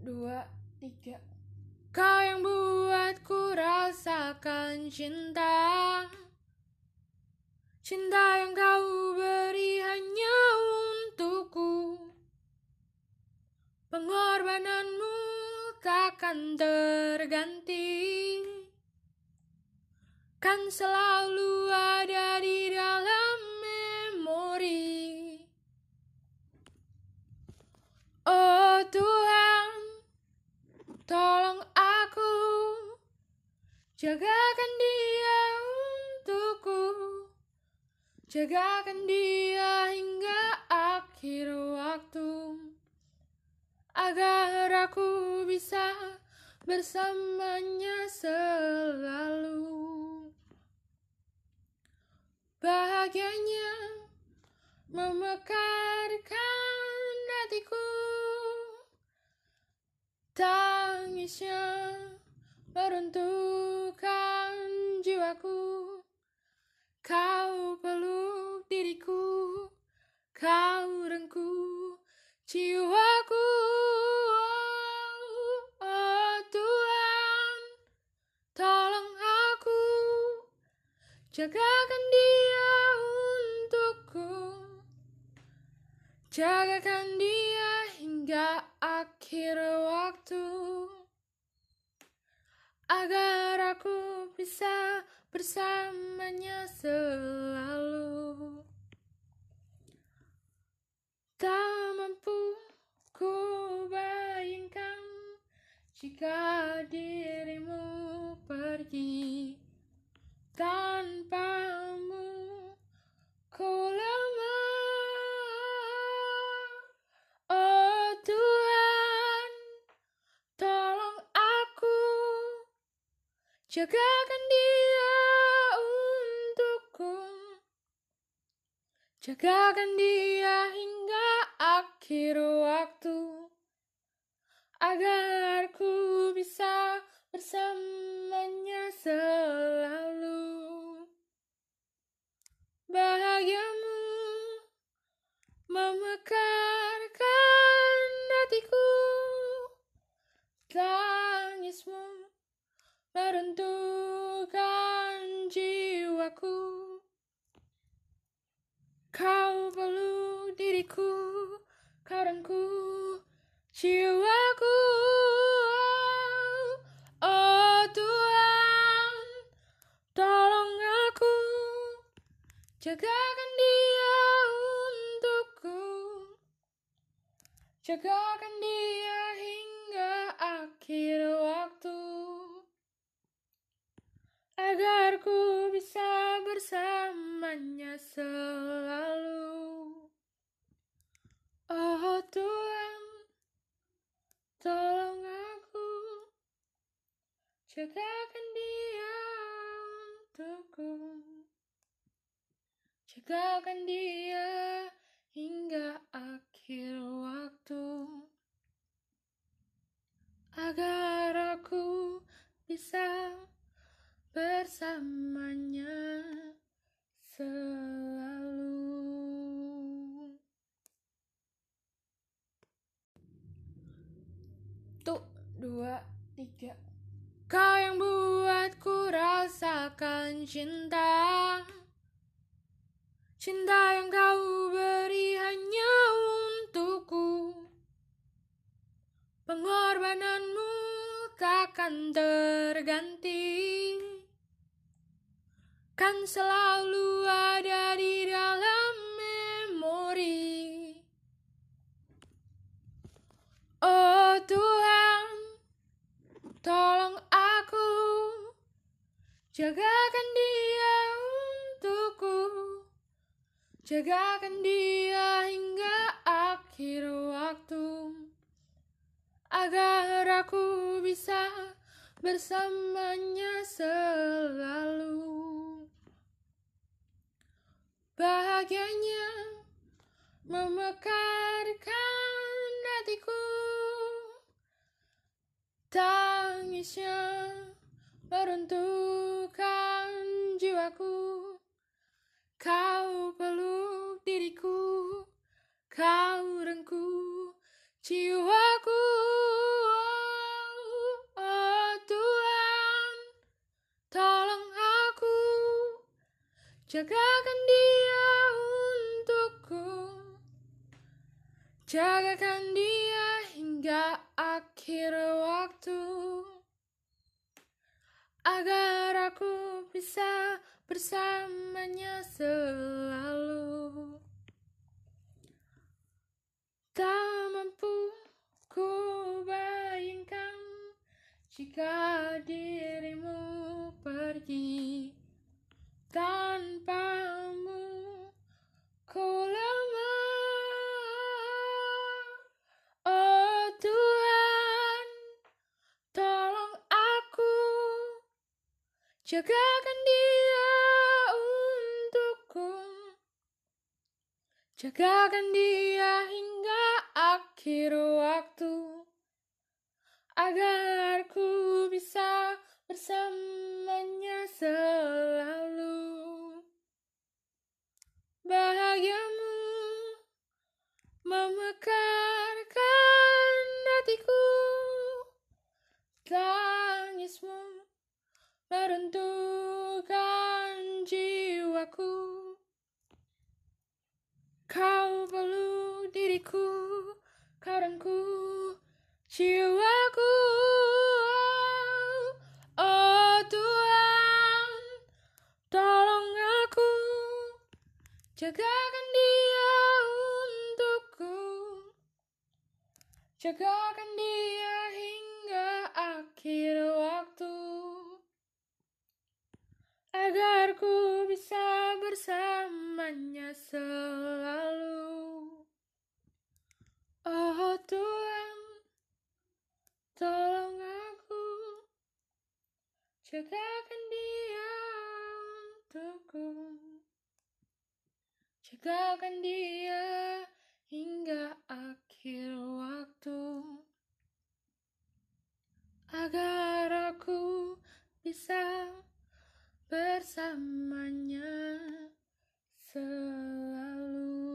dua, tiga. Kau yang buatku rasakan cinta. Cinta yang kau beri hanya untukku. Pengorbananmu takkan terganti. Kan selalu ada Jagakan dia hingga akhir waktu Agar aku bisa bersamanya selalu. Bahagianya memekarkan hatiku. Tangisnya meruntuhkan jiwaku. Kau peluk Jagakan dia untukku. Jagakan dia hingga akhir waktu. Agar aku bisa bersamanya selalu. Tak mampu ku bayangkan Jika dirimu pergi Tanpamu ku lemah. Oh Tuhan Tolong aku. Jagakan dia untukku. Jagakan dia hingga akhir waktu. Agar ku bisa bersamanya meruntuhkan jiwaku. Kau peluk diriku, kau rengkuh jiwaku. Oh Tuhan, tolong aku. Jagakan dia untukku. Jagakan dia Agar ku bisa bersamanya selalu. Oh Tuhan Tolong aku. Jagakan dia untukku. Jagakan dia hingga akhir waktu. Agar aku bisa bersamanya selalu. Tuh, dua, tiga. Kau yang buatku rasakan cinta. Cinta yang kau beri hanya untukku. Pengorbananmu takkan terganti Kan selalu ada di dalam memori. Oh Tuhan Tolong aku. Jagakan dia untukku. Jagakan dia hingga akhir waktu. Agar aku bisa bersamanya selalu bahagianya memekarkan hatiku. Tangisnya meruntuhkan jiwaku. Kau peluk diriku kau rengku jiwaku. Oh, oh Tuhan tolong aku. Jagakan diri Jagakan dia hingga akhir waktu. Agar aku bisa bersamanya selalu jagakan dia untukku. Jagakan dia hingga akhir waktu agar ku bisa bersamanya meruntuhkan jiwaku. Kau peluk diriku karena ku jiwaku Jagakan dia untukku. Jagakan dia hingga akhir waktu Agar ku bisa bersamanya selalu. Oh Tuhan Tolong aku. Jagakan dia untukku. Jagakan dia hingga akhir waktu. Agar aku bisa bersamanya selalu